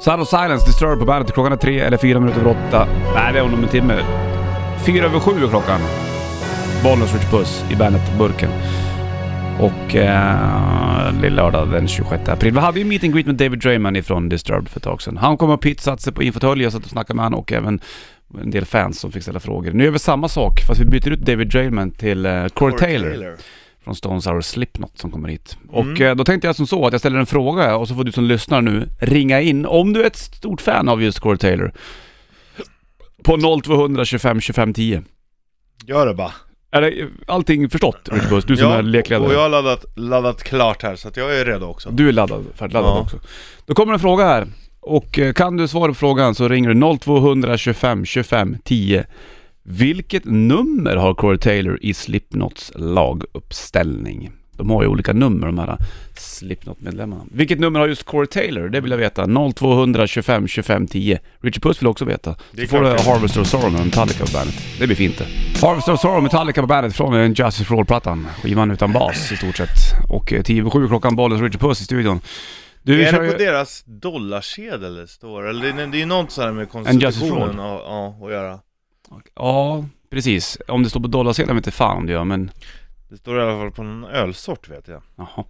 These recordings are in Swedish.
Sound of Silence, Disturb på bandet. Klockan är tre eller fyra minuter över åtta. Nej, det är om en timme. Fyra över sju är klockan. Bollnäs Rich Puss i bandet-burken. Och eh, lördag den 26 april. Vi hade ju meet and greet med David Drayman ifrån Disturbed för ett tag sedan. Han kom upp hit, satte sig på infotölj, jag satt och snackade med han och även en del fans som fick ställa frågor. Nu gör vi samma sak fast vi byter ut David Drayman till eh, Corey Taylor från Stones Sour Slipknot som kommer hit. Och Mm. eh, då tänkte jag som så att jag ställer en fråga och så får du som lyssnar nu ringa in om du är ett stort fan av just Corey Taylor. På 0200 25 25 10. Gör det bara. Är det allting förstått Richard Puss? Du som är och lekledare. jag har laddat, laddat klart här så att jag är redo också. Du är laddad, färdigladdad Ja. också. Då kommer en fråga här. Och eh, kan du svara på frågan så ringer du 0200 25 25 10. Vilket nummer har Corey Taylor i Slipknots laguppställning? De har ju olika nummer de här Slipknot-medlemmarna. Vilket nummer har just Corey Taylor? Det vill jag veta. 0200 25 25 10. Richard Puss vill också veta. Så får du. Harvester of Sorrow med Metallica på bandet. Det blir fint det. Harvester of Sorrow Metallica på bandet från en Justice for All-plattan. Skivan utan bas i stort sett. Och eh, 10 över 7 klockan, Bollens Richard Puss i studion. Du är det ju... på deras dollarsedel det står? Eller det, det är ju något sånt här med konstitutionen ja, att göra. Ja, precis. Om det står på dollarsedeln vet inte fan om det gör, men Det står i alla fall på någon ölsort vet jag. jaha.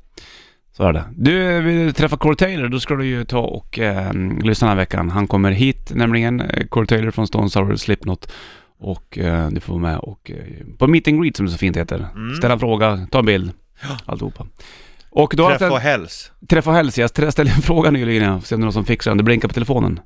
Så är det. Du, vill träffa Corey Taylor, då ska du ju ta och eh, lyssna den här veckan. Han kommer hit nämligen, eh, Corey Taylor från Stone Sour Slipknot. Och eh, du får vara med och eh, på Meet and Greet som det så fint heter. Mm. Ställa en fråga, ta en bild, alltihopa. Och då Träffa och häls. träffa och hälsa. Jag ställde en fråga nyligen, ja. se om det är någon som fixar den. Det blinkar på telefonen.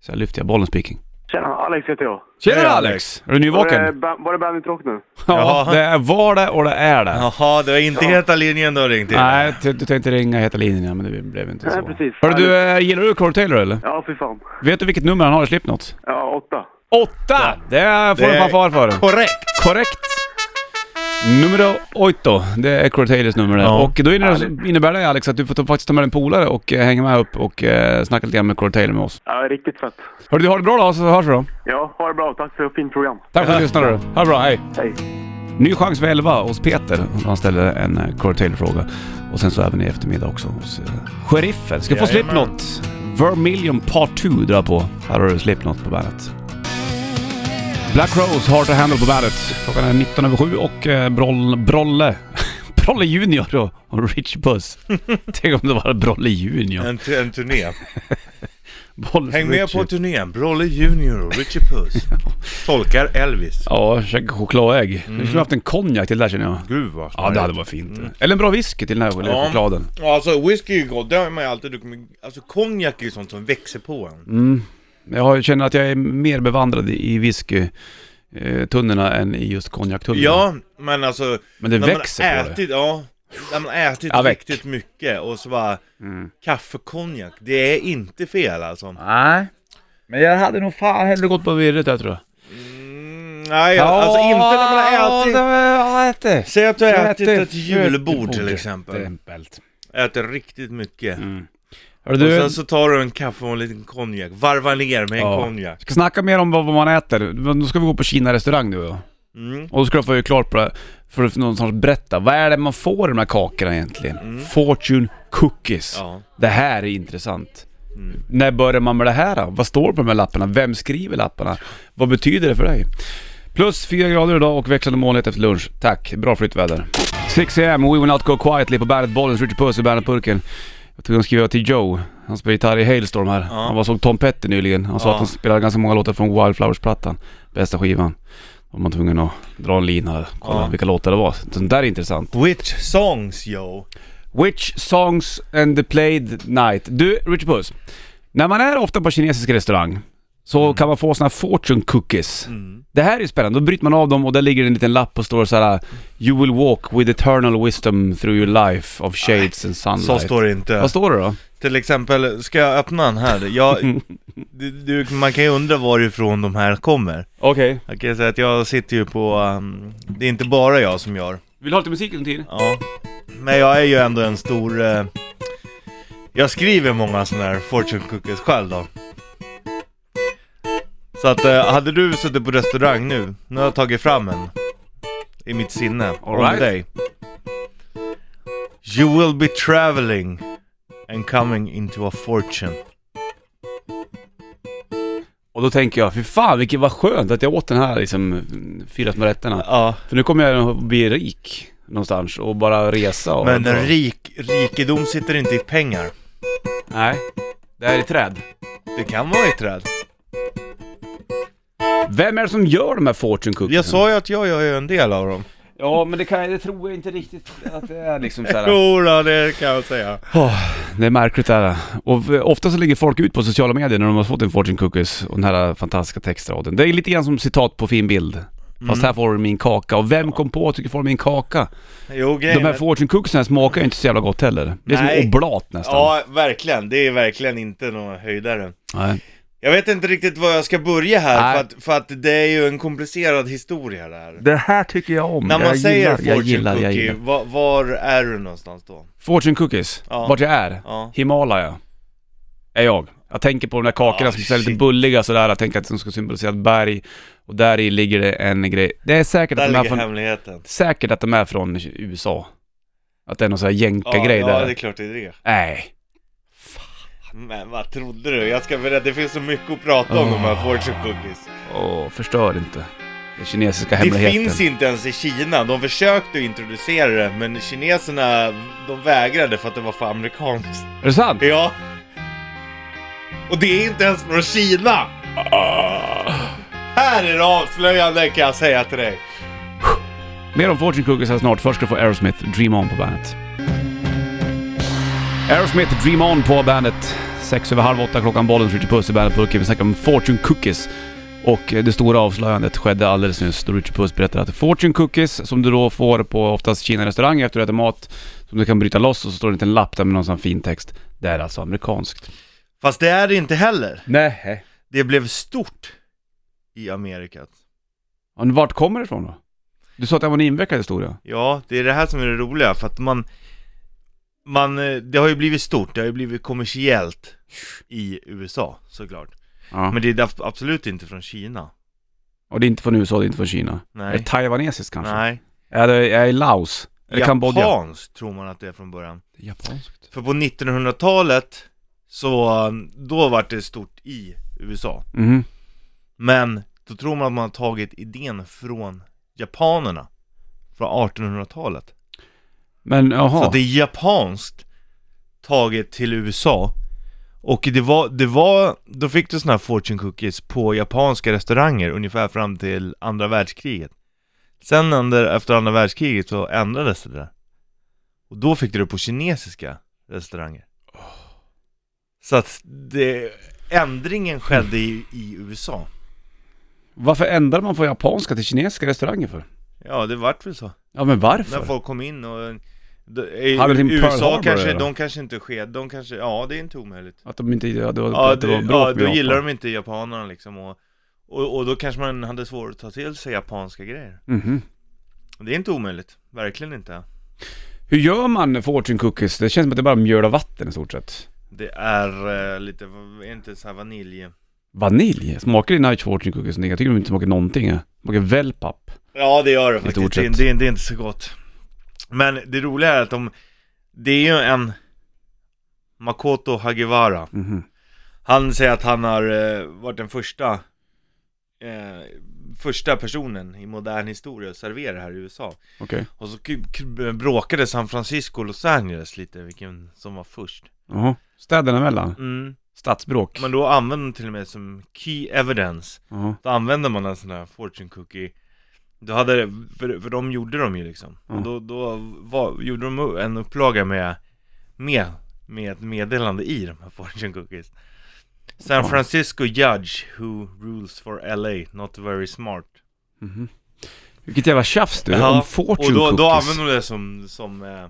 Så jag lyfter jag bollen speaking. Tjena, Alex heter jag. Tjena Alex! Är du nyvaken? Var det, ba- var det Bandit Rock nu? Ja, Jaha. det är- var det och det är det. Jaha, det var inte heta linjen du har ringt till? Nej, du tänkte ringa heta linjen men det blev inte så. Nej, precis. Hörru du, eh, gillar du Corey Taylor eller? Ja, fy fan. Vet du vilket nummer han har i Slipknot? Ja, åtta. Åtta! Det får du är fanfar för. Korrekt! Korrekt! Nummer oito, det är Taylors nummer det. Ja. Och då innebär, innebär det Alex att du får ta, faktiskt ta med en polare och eh, hänga med upp och eh, snacka lite grann med Taylor med oss. Ja, riktigt fett. Hörru du, ha det bra då så hörs vi då. Ja, ha det bra. Tack för ett fint program. Tack för att du lyssnade du. Ha det bra, hej! Hej. Ny chans för 11 hos Peter. Han ställer en eh, Corey Taylor-fråga. Och sen så även i eftermiddag också hos uh, Sheriffen. Ska få Jajamän. Slipknot. Vermilion Part 2 drar på. Här har du Slipknot på bandet. Black Rose, Hard to Handle på bandet. Klockan är 19 över 7 och eh, Broll, Brolle... Brolle Junior och, och Rich Puss. Tänk om det var Brolle Junior. En, en turné. Boll- Häng med Richie. på turnén. Brolle Junior och Richie Puss. Tolkar Elvis. Ja, käka chokladägg. Vi skulle haft en konjak till det där känner jag. Gud vad Ja, det hade varit fint. Eller en bra whisky till den här Ja. chokladen. Ja, alltså whisky är ju gott, det har man ju alltid druckit. Alltså konjak är ju sånt som växer på en. Mm. Jag känner att jag är mer bevandrad i whisky eh, tunnorna än i just konjaktunnorna. Ja, men alltså... Men det när växer man på ätit, Ja, när man ätit Ja, riktigt mycket och så bara... Mm. Kaffekonjak, det är inte fel alltså. Nej. Men jag hade nog fan hellre gått på virret där tror jag. Mm, nej, alltså inte när man har ätit... Ja, ätit. Säg att du har Jag ätit äter ett julbord till exempel. Äter riktigt mycket. Mm. Och du, sen så tar du en kaffe och en liten konjak, varvar ner med en Ja. konjak. ska snacka mer om vad, vad man äter. Men Då ska vi gå på Kina-restaurang nu då. Mm. Och då ska du få ju klart på det, för att någonstans berätta. Vad är det man får i de här kakorna egentligen? Mm. Fortune cookies. Ja. Det här är intressant. Mm. När börjar man med det här då? Vad står på de här lapparna? Vem skriver lapparna? Vad betyder det för dig? Plus 4 grader idag och växlande molnighet efter lunch. Tack, bra flyttväder. 6 am, We Will Not Go Quietly på bandet Bollens, Richard Puss och bandet Purken. Jag tog och skriva till Joe. Han spelar gitarr i Hailstorm här. Ja. Han var och såg Tom Petty nyligen. Han sa Ja. att han spelar ganska många låtar från Wildflowers-plattan. Bästa skivan. Då var man tvungen att dra en lina här. Kolla Ja. vilka låtar det var. Sånt där är intressant. Which songs yo? Which songs and the played night. Du, Richard Puss. När man är ofta på kinesisk restaurang så kan man få såna här fortune cookies. Mm. Det här är spännande. Då bryter man av dem och där ligger en liten lapp och står så här You will walk with eternal wisdom through your life of shades and sunlight. Så står det inte. Vad står det då? Till exempel, ska jag öppna den här? Jag, du, du, man kan ju undra varifrån de här kommer. Okej. Jag kan ju säga att jag sitter ju på, um, det är inte bara jag som gör. Vill du ha lite musik under tiden? Ja. Men jag är ju ändå en stor, eh, jag skriver många sådana här fortune cookies själv då. Så att, eh, hade du suttit på restaurang nu, nu har jag tagit fram en i mitt sinne All om right. dig. You will be traveling and coming into a fortune. Och då tänker jag, fy fan vilket var skönt att jag åt den här liksom, fyra små rätterna. Ja. För nu kommer jag att bli rik någonstans och bara resa och... Men rik, rikedom sitter inte i pengar. Nej, det här är träd. Det kan vara i träd. Vem är det som gör de här fortune cookies? Jag sa ju att jag gör ju en del av dem. Ja, men det, kan, det tror jag inte riktigt att det är liksom såhär. Jo då, det kan jag säga. Det är märkligt det här. Och ofta så lägger folk ut på sociala medier när de har fått en fortune cookies och den här fantastiska textraden. Det är lite grann som citat på fin bild. Fast här får du min kaka. Och vem kom på att du ska få min kaka? Jo, grejen De här är- fortune cookiesarna smakar ju inte så jävla gott heller. Det är Nej. som oblat nästan. Ja, verkligen. Det är verkligen inte någon höjdare. Nej. Jag vet inte riktigt var jag ska börja här, för att, för att det är ju en komplicerad historia det här. Det här tycker jag om. När man jag säger gillar, fortune jag gillar, cookie, jag gillar. Var, var är du någonstans då? Fortune cookies. Ja. Vart jag är? Ja. Himalaya. Är jag. Jag tänker på de där kakorna Ah, som är lite bulliga sådär. Jag tänker att de ska symbolisera ett berg. Och där i ligger det en grej. Det är säkert Där att de är från, hemligheten. säkert att de är från USA. Att det är någon sån här jänka-grej ja, där. Ja, det är klart det är det. Nej. Men vad trodde du? Jag ska berätta, det finns så mycket att prata om de här fortune cookies. Åh, förstör inte. Den kinesiska Det hemligheten. finns inte ens i Kina. De försökte introducera det, men kineserna, de vägrade för att det var för amerikanskt. Är det sant? Ja. Och det är inte ens från Kina! Här är det avslöjande kan jag säga till dig. Mer om Fortune Cookies här snart. Först ska du få Aerosmith, Dream On på bandet. Aerosmith, Dream On på bandet. Sex över halv åtta klockan, bollen Richard Puss i bandet-burken. Vi snackar om Fortune Cookies. Och eh, det stora avslöjandet skedde alldeles nyss då Richard Puss berättade att Fortune Cookies, som du då får på oftast Kina-restauranger efter du äter mat, som du kan bryta loss och så står det en liten lapp där med någon sån fin text. Det är alltså amerikanskt. Fast det är det inte heller. Nej. Det blev stort i Amerika. Vart kommer det ifrån då? Du sa att det var en invecklad historia. Ja, det är det här som är det roliga för att man man, eh, det har ju blivit stort, det har ju blivit kommersiellt i USA såklart. Ja. Men det är ab- absolut inte från Kina. Och det är inte från USA, det är inte från Kina. Är Nej. det taiwanesiskt kanske? Nej. Är det, är det Laos? Eller Kambodja? Japanskt tror man att det är från början. Japanskt. För på 1900-talet så, då var det stort i USA. Mhm. Men då tror man att man har tagit idén från japanerna. Från 1800-talet. Men Så jaha. att det är japanskt taget till USA. Och det var, det var, då fick du såna här fortune cookies på japanska restauranger ungefär fram till andra världskriget. Sen under, efter andra världskriget så ändrades det där. Och då fick du det på kinesiska restauranger. Så att det, ändringen skedde i, i USA. Varför ändrar man från japanska till kinesiska restauranger för? Ja, det vart väl så. Ja men varför? När folk kom in och i, USA Harbor kanske, göra? de kanske inte sked, de kanske, ja det är inte omöjligt. Att de inte, ja, det var, Ja, det det, var bråk ja då gillar de inte japanerna liksom och, och, och då kanske man hade svårt att ta till sig japanska grejer. Mhm. Det är inte omöjligt, verkligen inte. Hur gör man fortune cookies? Det känns som att det är bara mjöl och vatten i stort sett. Det är eh, lite, inte så här vanilj. Vanilj? Smakar Night fortune cookies någonting? Jag tycker de inte smakar någonting. Smakar wellpapp. Ja det gör det faktiskt, det, det, det är inte så gott. Men det roliga är att de, det är ju en Makoto Hagiwara. Mhm. Han säger att han har eh, varit den första eh, Första personen i modern historia att servera här i USA Okej. Och så bråkade San Francisco och Los Angeles lite vilken som var först Jaha. Städerna emellan? mm. Stadsbråk? Men då använde de till och med som key evidence Jaha. Då använde man en sån här fortune cookie Då hade det, för, för de gjorde de ju liksom Ja. Och då, då var, gjorde de en upplaga med Med, med ett meddelande i de här fortune cookies San. Francisco judge who rules for LA, not very smart Mhm. Vilket jävla tjafs du, Ja, om fortune Och då, cookies. då använder de det som, som, eh,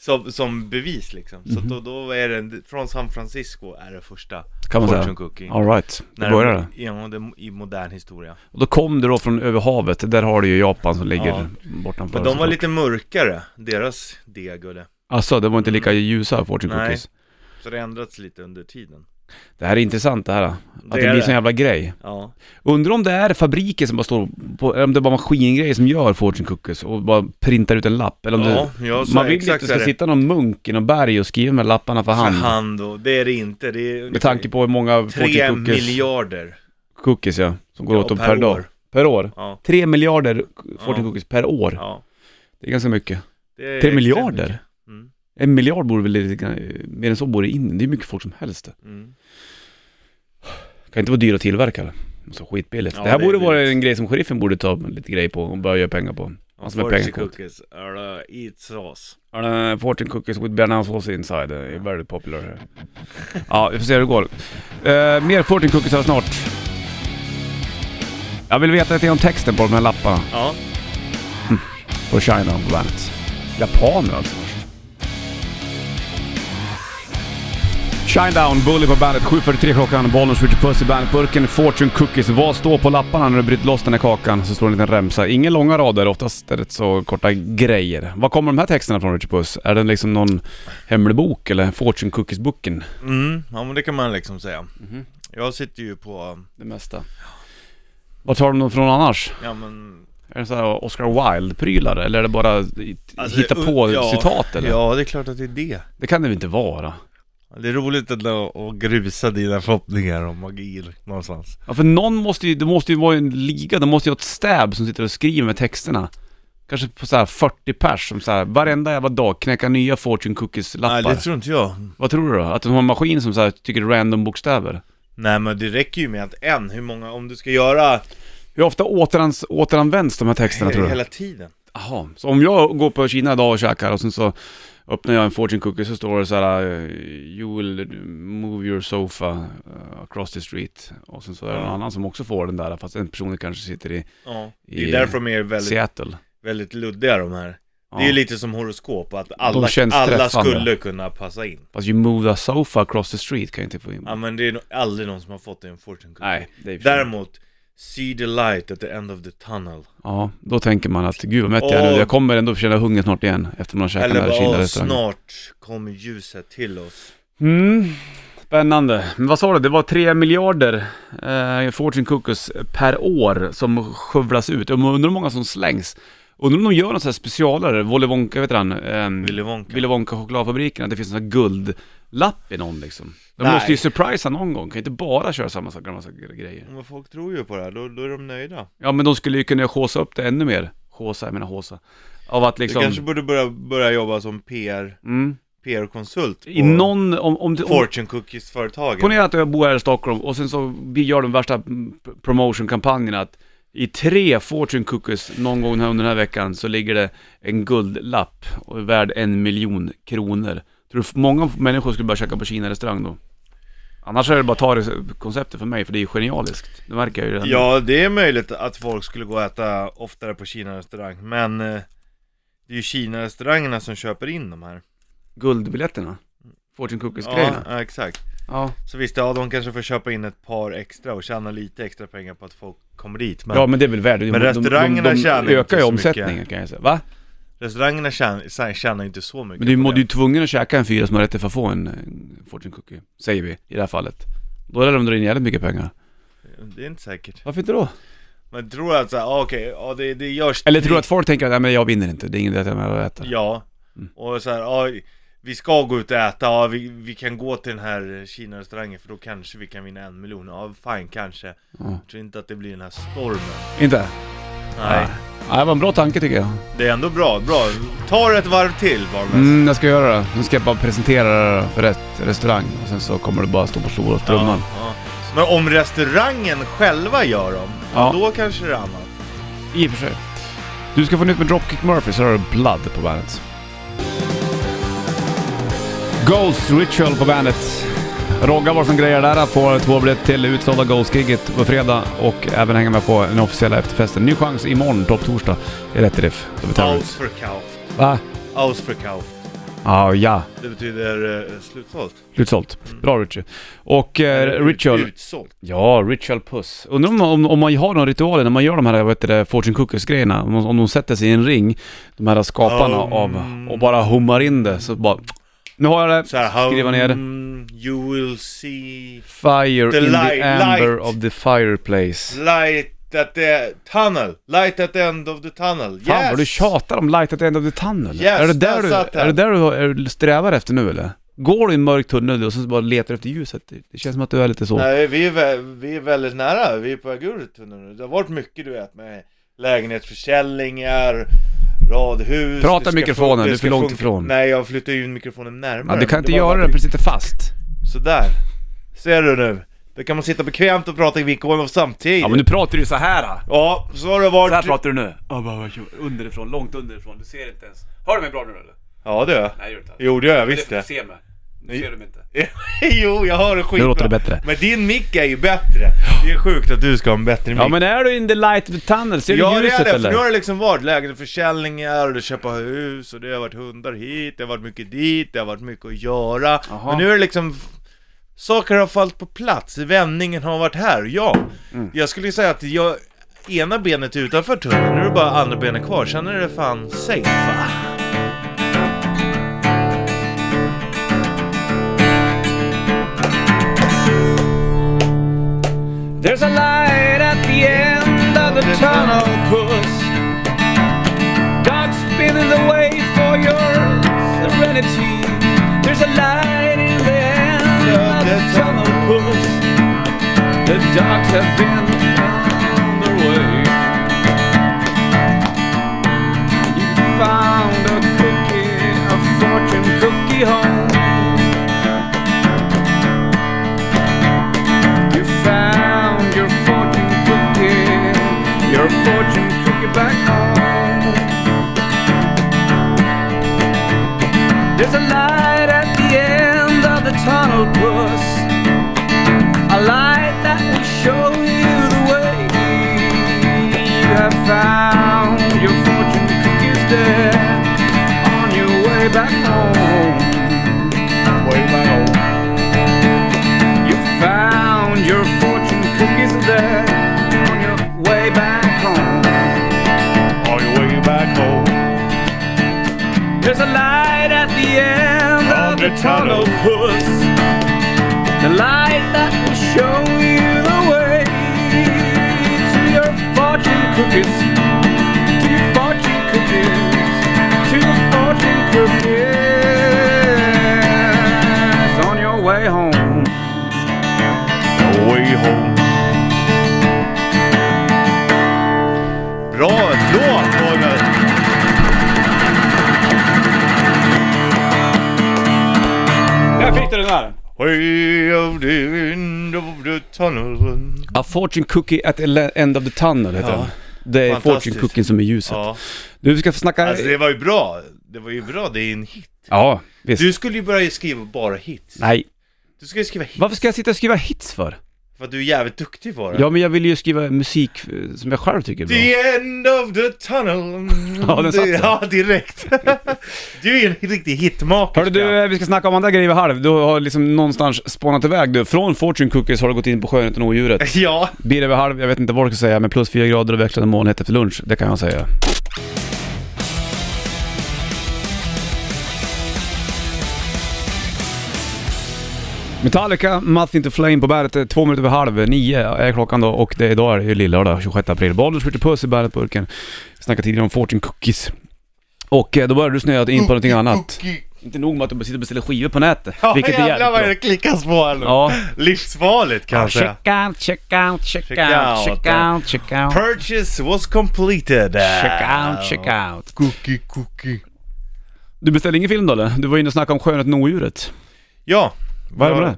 som, som bevis liksom Så Mhm. då, då är det, från San Francisco är det första kan man fortune säga. cookie Alright, det När- började det. Ja, det, i modern historia Och då kom du då från över havet, där har du ju Japan som ligger Ja. bortanför. Men de var lite mörkare, deras deg och det Alltså, de var inte lika ljusa fortune Nej. cookies. Så det ändrats lite under tiden Det här är intressant det här. Att det, är blir det. sån jävla grej. Ja, Undrar om det är fabriker som bara står på, eller om det är bara maskingrejer som gör fortune cookies och bara printar ut en lapp. Eller om ja, det, ja man vill inte att det ska det. sitta någon munk i någon berg och skriva med lapparna för För hand. hand och, det är det inte, det är Med tanke på hur många fortune tre cookies... miljarder cookies ja, som går Ja, åt per per, dag. år. Per år? Ja. 3 miljarder fortune cookies per år. Det är ganska mycket. Det är 3 extremt miljarder? mycket. Mm. En miljard borde väl lite mer än så borde in. Det är mycket folk som helst det. Mm. Kan inte vara dyrt att tillverka det. Så skitbilligt. Ja, det här det är borde vara en grej som sheriffen borde ta lite grej på och börja göra pengar på. Han som är pengakåt. cookies the eat sauce. Uh, fortune cookies with bearnaisesauce inside, uh, very popular here. ja, vi får se hur det går. Uh, mer fortune cookies här snart. Jag vill veta lite om texten på de här lapparna Ja. på China på bandet. Japaner alltså Shinedown, Bully på bandet, 7.43 klockan, Bollnäs Richard Puss i bandetburken, Fortune Cookies. Vad står på lapparna när du bryter loss den här kakan? Så står det en liten remsa. Inga långa rader, oftast är det så korta grejer. Var kommer de här texterna från Richard Puss? Är det liksom någon hemlig bok eller Fortune Cookies-boken? Mm, ja men det kan man liksom säga. Mhm. Jag sitter ju på, Det mesta. Vad tar de från annars? ja men Är det så här Oscar Wilde-prylar eller är det bara Alltså, hitta på uh, ja, citat eller? Ja, det är klart att det är det. Det kan det väl inte vara? Det är roligt att, att grusa dina förhoppningar om magi någonstans. Ja för någon måste ju, det måste ju vara en liga, det måste ju ha ett stab som sitter och skriver med texterna. Kanske på så här 40 pers som så här, varenda jävla dag knäcka nya fortune cookies-lappar. Nej, det tror inte jag. Vad tror du då? Att de har en maskin som så här, tycker random bokstäver? Nej men det räcker ju med att en, hur många, om du ska göra Hur ofta återans, återanvänds de här texterna tror du? hela tiden. Jaha, så om jag går på Kina idag och käkar och sen så öppnar jag en fortune cookie så står det så här eh, You will move your sofa eh, across the street. Och sen så är det någon annan som också får den där fast den personen kanske sitter i Ja. Det är därför de är väldigt, Seattle. väldigt luddiga de här. Ja. Det är ju lite som horoskop, att alla, alla skulle kunna passa in. Fast you move a sofa across the street kan jag inte få in. Ja men det är nog aldrig någon som har fått en fortune cookie. Nej, det är Däremot, see the light at the end of the tunnel. Ja, då tänker man att gud vad mätt jag är nu. Jag kommer ändå känna hunger snart igen efter man har käkat den Eller här bara, "Åh, Kina-restaurangen. snart kommer ljuset till oss. Mm, spännande. Men vad sa du? Det var 3 miljarder eh, fortune cookies per år som skövlas ut. Jag undrar hur många som slängs. Undrar om de gör något sånt här specialare, Willy Wonka, vet han? Eh, Willy Wonka. Willy Wonka chokladfabriken, att det finns en sån här guldlapp i någon liksom. De Nej. måste ju surprisa någon gång, kan inte bara köra samma sak, massa grejer. Men folk tror ju på det här, då, då är de nöjda. Ja men de skulle ju kunna håsa upp det ännu mer. Håsa, jag menar håsa. Av att liksom... Du kanske borde börja, börja jobba som PR, Mm. PR-konsult I någon, om, om, om, Fortune Cookies-företagen. Ponera att jag bor här i Stockholm och sen så vi gör de värsta promotion-kampanjerna att i tre fortune cookies någon gång här under den här veckan så ligger det en guldlapp värd en miljon kronor. Tror du många människor skulle börja käka på Kina-restaurang då? Annars är det bara att ta det konceptet för mig, för det är ju genialiskt. Det märker jag ju redan. Ja, det är möjligt att folk skulle gå och äta oftare på Kina-restaurang, men eh, det är ju Kina-restaurangerna som köper in de här. Guldbiljetterna. Fortune cookies-grejerna. ja, exakt. Ja. Så visst, ja, de kanske får köpa in ett par extra och tjäna lite extra pengar på att folk kommer dit. Men ja, men det är väl värt det. Men restaurangerna de, de, tjänar de inte ökar ju omsättningen mycket. kan jag säga. Va? Restaurangerna tjänar, tjänar inte så mycket Men du det. ju tvungen att käka en fyra små rätter för att få en, en fortune cookie. Säger vi, i det här fallet. Då lär de dra in jävligt mycket pengar. Det är inte säkert. Varför inte då? Men tror att såhär, ah, okej, ja det, det görs Eller tror du att folk tänker att nej, men jag vinner inte, det är ingen idé att jag är med och äter? Ja, Mm. och så här, ja, vi ska gå ut och äta, ja, vi, vi kan gå till den här Kina-restaurangen för då kanske vi kan vinna en miljon. Ja, fine kanske. Ja. Jag tror inte att det blir den här stormen. Inte? Nej, Ja, det var en bra tanke tycker jag. det är ändå bra, bra. Ta ett varv till Barmes. Mm, jag ska göra det. Nu ska jag bara presentera det för rätt restaurang och sen så kommer det bara stå på stora trumman. Ja, ja. Men om restaurangen själva gör dem, Ja. då kanske det är annat. I och för sig. Du ska få nytt med Dropkick Murphys, så har du Blood på bandet. Ghost Ritual på bandet. Rogga var som grejer där, får två biljetter till utsålda Ghost-giget på fredag och även hänga med på den officiella efterfesten. Ny chans imorgon, topp torsdag, i Rätt Riff. Ausverkauft. Va? Ausverkauft. Ja, ja. Det betyder eh, slutsålt. Slutsålt. Bra Richie. Och eh, Ritual... Utsålt. Ja, Ritual Puss. Undrar om, om, om man har någon ritual när man gör de här, vad heter det, Fortune Cookies-grejerna. Om, om de sätter sig i en ring, de här skaparna Um. av, och bara hummar in det. Så bara... Nu har jag det. Så här, Skriva ner det. "Hmm, You will see Fire The in the light- amber light. of the fireplace. light at the tunnel. Light at the end of the tunnel. Fan yes! vad du tjatar om Light at the end of the tunnel. Yes, är, det där du, är det där du är- strävar efter nu eller? går du i en mörk tunnel och så bara letar efter ljuset? Det- känns som att du är lite så. Nej, vi är, vi är väldigt nära, vi är på väg ur tunneln nu. Det har varit mycket du vet med lägenhetsförsäljningar, radhus Prata ska mikrofonen, du är för långt ifrån. Nej, jag flyttar ju mikrofonen närmare Ja, du kan inte göra det för det sitter fast. Sådär Ser du nu? Då kan man sitta bekvämt och prata i mikrofon samtidigt Ja men nu pratar du ju så här. då. Ja, så har det Så här varit pratar du nu. Underifrån, långt underifrån. Du ser inte ens. Hör du mig bra nu eller? Ja det gör jag Nej det gör du inte. Jo det gör jag visst det. det Se mig. Nu Nej. Ser du mig inte. Jo, jag hör det skitbra Nu låter det bättre. Men din mick är ju bättre Det är sjukt att du ska ha en bättre mick Ja men är du in the light of the tunnel? Ser Ja du det ljuset är det, för eller? nu har det liksom varit lägenhetsförsäljningar och det köpa hus och det har varit hundar hit, det har varit mycket dit, det har varit mycket att göra Jaha. Men nu är det liksom Saker har fallit på plats, vändningen har varit här, ja Mm. Jag skulle säga att jag Ena benet är utanför tunneln, nu är det bara andra benet kvar, sen är det fan safe There's a light at the end of the tunnel, puss. God's spinning the way for your serenity. There's a light in the end of the tunnel, puss. The dogs have been on their way. You found a cookie, a fortune cookie home. Fortune tunnel, puss. The light that will show you the way to your fortune cookies. Där. Way of the end of the tunnel A fortune cookie at the end of the tunnel heter Ja. den. Det är Fantastiskt. fortune cookien som är ljuset. Ja, Du ska få snacka... alltså det var ju bra. Det var ju bra, det är en hit. Ja, visst. Du skulle ju börja skriva bara hits. Nej. Du ska ju skriva hits. Varför ska jag sitta och skriva hits för? För att du är jävligt duktig på det. Ja, men jag vill ju skriva musik eh, som jag själv tycker är bra. The end of the tunnel. Ja, den satt så. Ja, direkt. du är ju en riktig hitmakerska. Hörru du, eh, vi ska snacka om andra grejer vid halv. Du har liksom någonstans spånat iväg du. Från Fortune Cookies har du gått in på Skönheten och odjuret. Ja, det vid halv, jag vet inte vad du ska säga, men plus fyra grader och växlande molnighet efter lunch. Det kan jag säga. Metallica, Moth Into Flame på bandet, eh, två minuter över halv, nio är klockan då och det, idag är det ju lillördag 26 april. Bollnäs skjuter puss i bandetburken. Vi snackade tidigare om Fortune Cookies. Och eh, då började du snöa in på någonting annat. Cookie. Inte nog med att du sitter och beställer skivor på nätet, Ja, vilket är jävlar jävligt vad bra. det klickas på här nu. Ja. Livsfarligt kan jag säga. Check out, check out, check, Check out, out. check out, check out. Purchase was completed. Check out, check out. Cookie, cookie. Du beställde ingen film då eller? Du var inne och snackade om Skönheten och odjuret. Ja. Vad är det med det?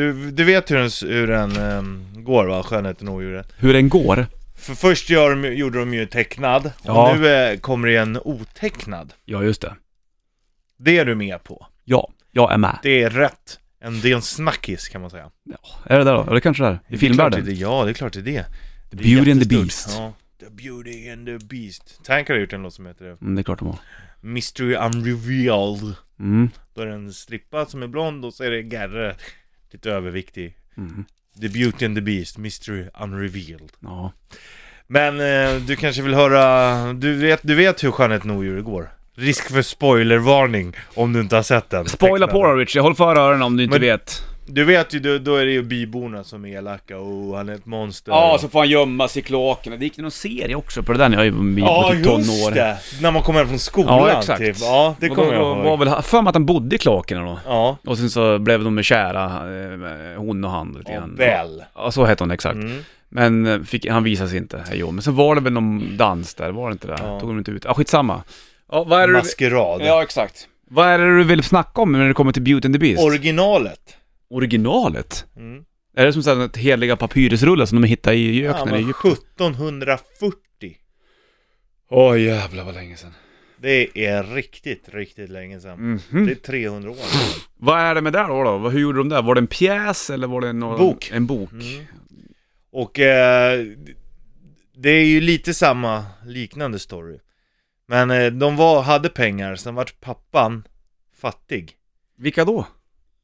Du, du vet hur den, hur den ehm, går va, Skönheten och odjuret? Hur den går? För först gör de, gjorde de ju tecknad, Ja. och nu eh, kommer det en otecknad. Ja, just det. Det är du med på. Ja, jag är med. Det är rätt. En, det är en snackis kan man säga. Ja, är det där då? Ja, det kanske det är. I Det är filmvärlden. klart det är det. Ja, det är klart det är det. The Det är Beauty and the jättestort. Beast. Ja. The Beauty and the Beast. Tank har gjort en låt som heter det. Mm, det är klart de har. Mystery Unrevealed. Mm. Då är det en strippa som är blond och så är det Gerre, lite överviktig. Mm. The Beauty and the Beast, Mystery Unrevealed. Ja. Men eh, du kanske vill höra, du vet, du vet hur Skönheten och odjuret går? Risk för spoilervarning om du inte har sett den. Spoila på då Richie, håll för öronen om du inte Men- vet. Du vet ju, då, då är det ju byborna som är elaka och han är ett monster. Ja, så får han gömma sig i kloakerna. Det gick någon serie också på det där när jag var Ja, på typ just tonår. det! När man kommer hem från skolan Ja, exakt. typ. Ja, det kommer jag ihåg. var väl för mig att han bodde i kloakerna då. Ja, Och sen så blev de kära, eh, hon och han lite grann. Bell. Ja, så hette hon exakt. Mm. Men eh, fick, han visade sig inte, hej Men sen var det väl någon dans där, var det inte det? Ja. Tog de inte ut? Ja, skitsamma. Ja, vad är det du... Maskerad. Ja, exakt. Vad är det du vill snacka om när det kommer till Beauty and the Beast? Originalet. Originalet? Mm. Är det som sådär ett heliga papyrusrullar som de hittade i Ja, öknen i men Egypten? 1740. Åh jävlar vad länge sedan. Det är riktigt, riktigt länge sedan. Mhm. Det är 300 år. Vad är det med det då, då? Vad- Hur gjorde de där? Var det en pjäs eller var det någon... Bok. En bok? Mm. Och eh, det är ju lite samma liknande story. Men eh, de var, hade pengar, sen vart pappan fattig. Vilka då?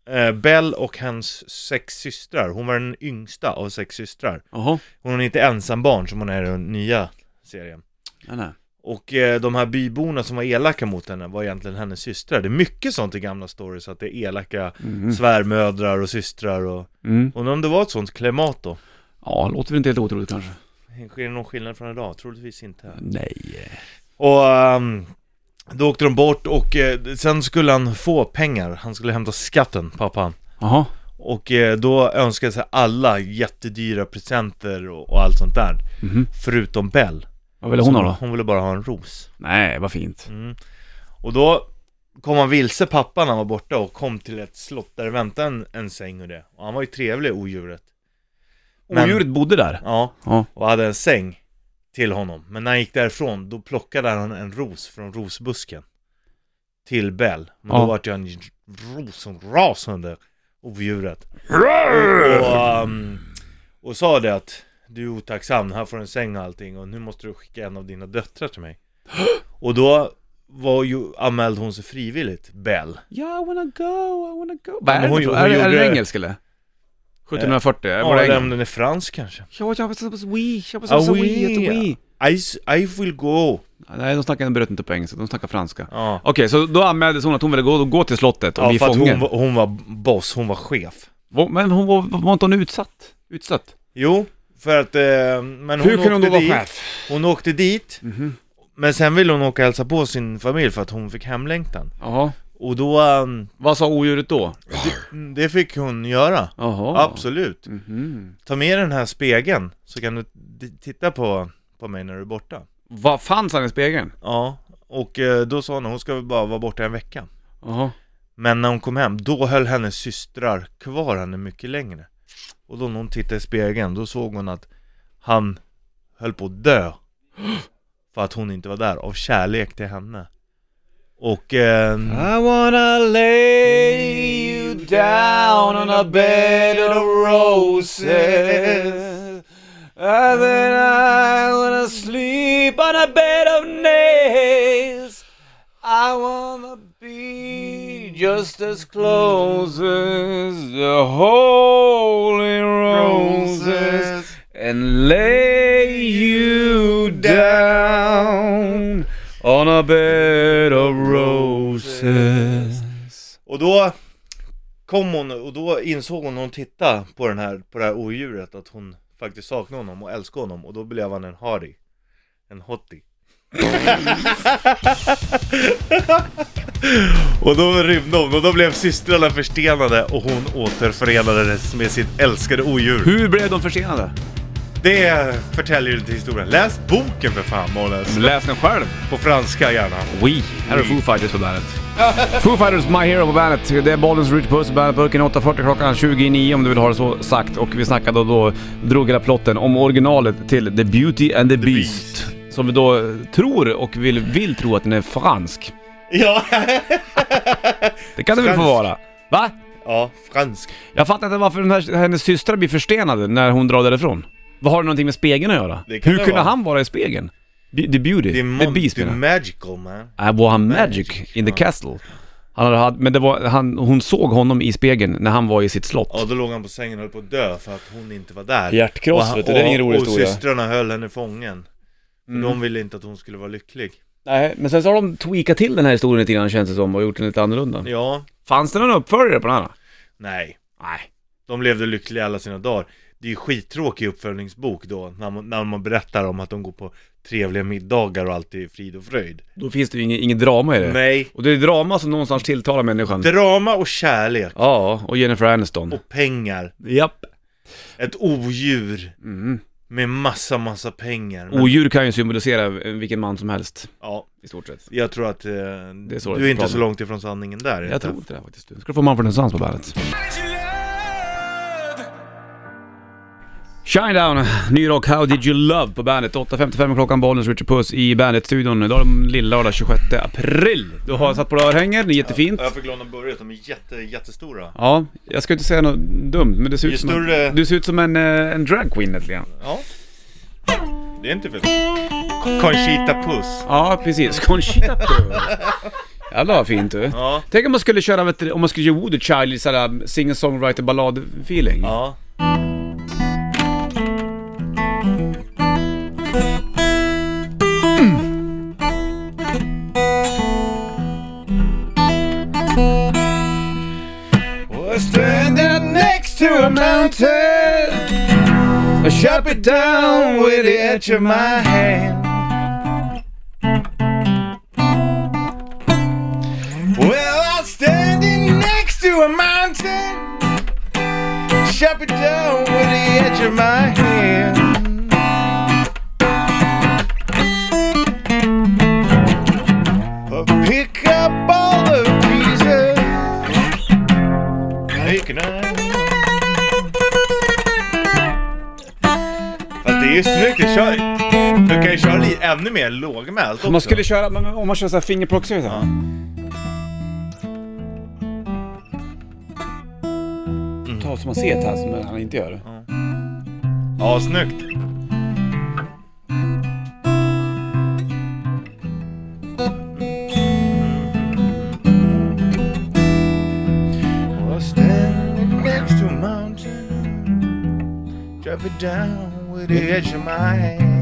Eh, Bell och hans sex systrar, hon var den yngsta av sex systrar. Jaha. Hon är inte ensambarn som hon är i den nya serien. Nej, nej. Och eh, de här byborna som var elaka mot henne var egentligen hennes systrar. Det är mycket sånt i gamla stories, att det är elaka Mhm. svärmödrar och systrar och... Mm. Och om det var ett sånt klimat då? Ja, låter väl inte helt otroligt kanske? Sker det någon skillnad från idag? Troligtvis inte. Nej. Och ehm, då åkte de bort och eh, sen skulle han få pengar. Han skulle hämta skatten, pappan. Jaha. Och eh, då önskade sig alla jättedyra presenter och, och allt sånt där. Mhm. Förutom Bell. Vad ville hon ha då? Hon ville bara ha en ros. Nej, vad fint. Mm. Och då kom han vilse pappan när han var borta och kom till ett slott där det väntade en, en säng och det. Och han var ju trevlig, odjuret. Men- Odjuret bodde där? Ja, Ja. och hade en säng till honom. Men när han gick därifrån, då plockade han en ros från rosbusken. Till Bell. Men Ja. då vart jag en rosenrasande odjuret. Och, och, um, och sa det att du är otacksam, här får du en säng och allting och nu måste du skicka en av dina döttrar till mig. Och då var ju, anmälde hon sig frivilligt, Bell. Yeah, I wanna go, I wanna go. Ja, Vad är men det hon- hon Är det- är det gjorde- engelsk eller? 1740? Ja, var det eller om den är fransk kanske. Ja, jag hoppas jag att oui. we, we. I, will go. Nej, de snackar, de bröt inte på engelska, de snackar franska. Ja. Okej, så då anmäldes hon att hon ville gå, gå till slottet och Ja, bli för att fången. hon, var- hon var boss, hon var chef. Men hon var, var inte hon utsatt? Utsatt? Jo, för att, eh, men hon Hur kunde hon då vara dit, chef? hon åkte dit, Mhm. men sen ville hon åka och hälsa på sin familj för att hon fick hemlängtan. Jaha. Och då, ehm, Vad sa odjuret då? det, det fick hon göra. Jaha. Absolut. Mhm. Ta med den här spegeln, så kan du titta på, på mig när du är borta. Vad fanns han i spegeln? Ja, och eh, då sa hon att hon ska väl bara vara borta en vecka. Jaha. Men när hon kom hem, då höll hennes systrar kvar henne mycket längre. Och då när hon tittade i spegeln, då såg hon att han höll på att dö. För att hon inte var där, av kärlek till henne. Och... Eh, I wanna lay you down on a bed of roses. And then I wanna sleep on a bed of nails. I wanna be just as close as the holy roses And lay you down on a bed of roses och då kom hon, och då insåg hon när hon tittade på, den här, på det här odjuret att hon faktiskt saknade honom och älskade honom. Och då blev han en hardy. En hottie. och då rymde hon och då blev systrarna förstenade och hon återförenades med sitt älskade odjur. Hur blev de försenade? Det förtäljer inte historien. Läs boken för fan Månes. Läs den själv. På franska gärna. We. Här är Foo Fighters på bandet. Foo Fighters, My Hero på bandet. Det är Bollens Rich Puss, bandet-burken 8.40 klockan 29 om du vill ha det så sagt. Och vi snackade då, drog hela plotten om originalet till The Beauty and the, Beast. Som vi då tror och vill, vill tro att den är fransk. Ja, Det kan det väl få vara? Va? ja fransk. Jag fattar inte varför den här, hennes systrar blir förstenade när hon drar därifrån. Vad har det någonting med spegeln att göra? Det kan Hur det kunde vara. han vara i spegeln? Be- The Beauty? Det är, The Beast är menar jag. magical man. Äh, var han magic, Magic, in the ja. castle? Han hade, haft- men det var, han, hon såg honom i spegeln när han var i sitt slott. Ja, då låg han på sängen och höll på att dö för att hon inte var där. Hjärtkross, han- vet du, det är ingen rolig och, historia. Och systrarna höll henne fången. För Mm. de ville inte att hon skulle vara lycklig. Nej, men sen så har de tweakat till den här historien lite grann känns det som och gjort den lite annorlunda. Ja, Fanns det någon uppföljare på den här? nej. Nej. De levde lyckliga alla sina dagar. Det är ju skittråkig uppföljningsbok då, när man, när man berättar om att de går på trevliga middagar och allt är frid och fröjd. Då finns det ju inget, inget drama i det. Nej, Och det är drama som någonstans tilltalar människan. drama och kärlek Ja, och Jennifer Aniston. och pengar. Japp. Ett odjur Mm. med massa, massa pengar. Men, Odjur kan ju symbolisera vilken man som helst, ja, i stort sett. jag tror att eh, är så det du är inte så långt ifrån sanningen där. Jag tror inte det faktiskt. Du ska få Mumford Sons på bandet. Shinedown, ny rock, How Did You Love på bandet. 8.55 klockan, Bollnäs, Richard Puss i Bandet-studion. Idag är det lillördag 26 april. Du har satt på dig örhängen, det är jättefint. Ja, Jag fick låna börjat, de är jätte, jättestora. Ja, jag ska inte säga något dumt, men det ser ut som, större- en, du ser ut som en, eh, en dragqueen lite grann. Ja. Det är inte fel. Conchita Puss. Ja, precis. Conchita Puss. Jävlar vad fint du. Ja. Tänk om man skulle köra, vet du, om man skulle göra Woody Child i sådär singer-songwriter ballad-feeling. Ja. Down with the edge of my hand. Ännu mer lågmält också. Man skulle köra, men om man kör såhär fingerplocksare så Ja. Ta som man ser det här som han inte gör. Ja, snyggt. Was standing next to a mountain, drop it down with the edge of my hand.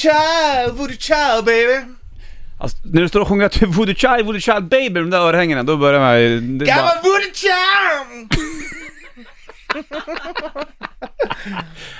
Child, voodoo child baby. Alltså, när du står och sjunger att du är Voodoo Child, Voodoo Child Baby, de där örhängena, då börjar man ju... det är I'm bara- voodoo child!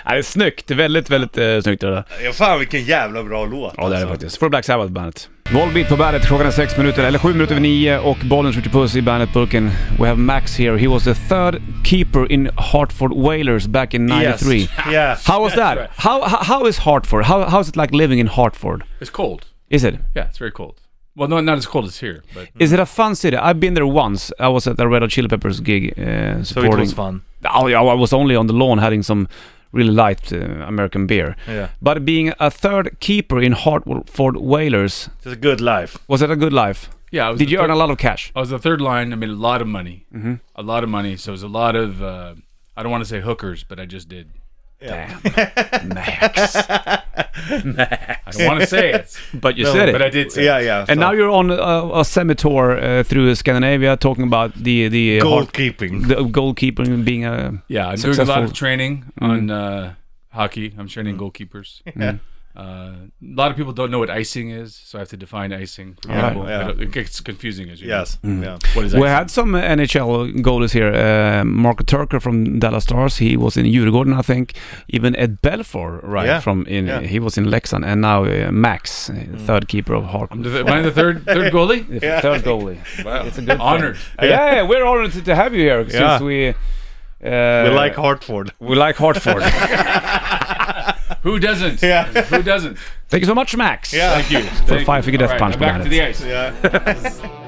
Ja, det är snyggt. Det är väldigt, väldigt eh, snyggt det där. Ja fan vilken jävla bra låt Ja, det är det alltså. faktiskt. Får Black Sabbath bandet. Volbeat på bandet, klockan är sex minuter, eller sju minuter över nio och bollen skjuter puss i bandet-burken. We have Max here. He was the third keeper in Hartford Whalers back in 93. Yes. yes. How was that? right. How, how how is Hartford? How how's it like living in Hartford? It's cold. Is it? Yeah, it's very cold. Well, no, not as cold as here, but Is it a fun city? I've been there once. I was at a Red Hot Chili Peppers gig uh, So it supporting. was fun. Oh, yeah, I was only on the lawn having some really light uh, American beer. Yeah. But being a third keeper in Hartford Whalers, It's a good life. was it a good life? yeah, I was Did the you earn a lot of cash? I was the third line. I made a lot of money. Mm-hmm. A lot of money. So it was a lot of. Uh, I don't want to say hookers, but I just did. Max. I don't want to say it, But you No, said it. but I did say. Yeah, it. yeah. Yeah. And now you're on a, a semi-tour uh, through Scandinavia talking about the the Hart- goalkeeping. the goalkeeping being a Yeah, I'm doing a lot of training on uh, hockey. I'm training goalkeepers. Yeah. Uh, a lot of people don't know what icing is, so I have to define icing. For Yeah, people. yeah. It gets confusing as you Yes. Mm. Yeah. know. What is We had some NHL goalies here. Uh, Marco Turker from Dallas Stars. He was in Djurgården, I think. Even Ed Belfour, right? Yeah, From in yeah. he was in Leksand, and now uh, Max, uh, third keeper of I'm the, I the third third goalie? The Third goalie. Wow, It's a good honored. Yeah, yeah, we're honored to, to have you here since Yeah. we. Uh, We like Hartford. we like Hartford. Who doesn't? Yeah. Who doesn't? Thank you so much, Max. Yeah. Thank you. För Thank Five you. Finger Death All right, Punch på back to the ice. Yeah.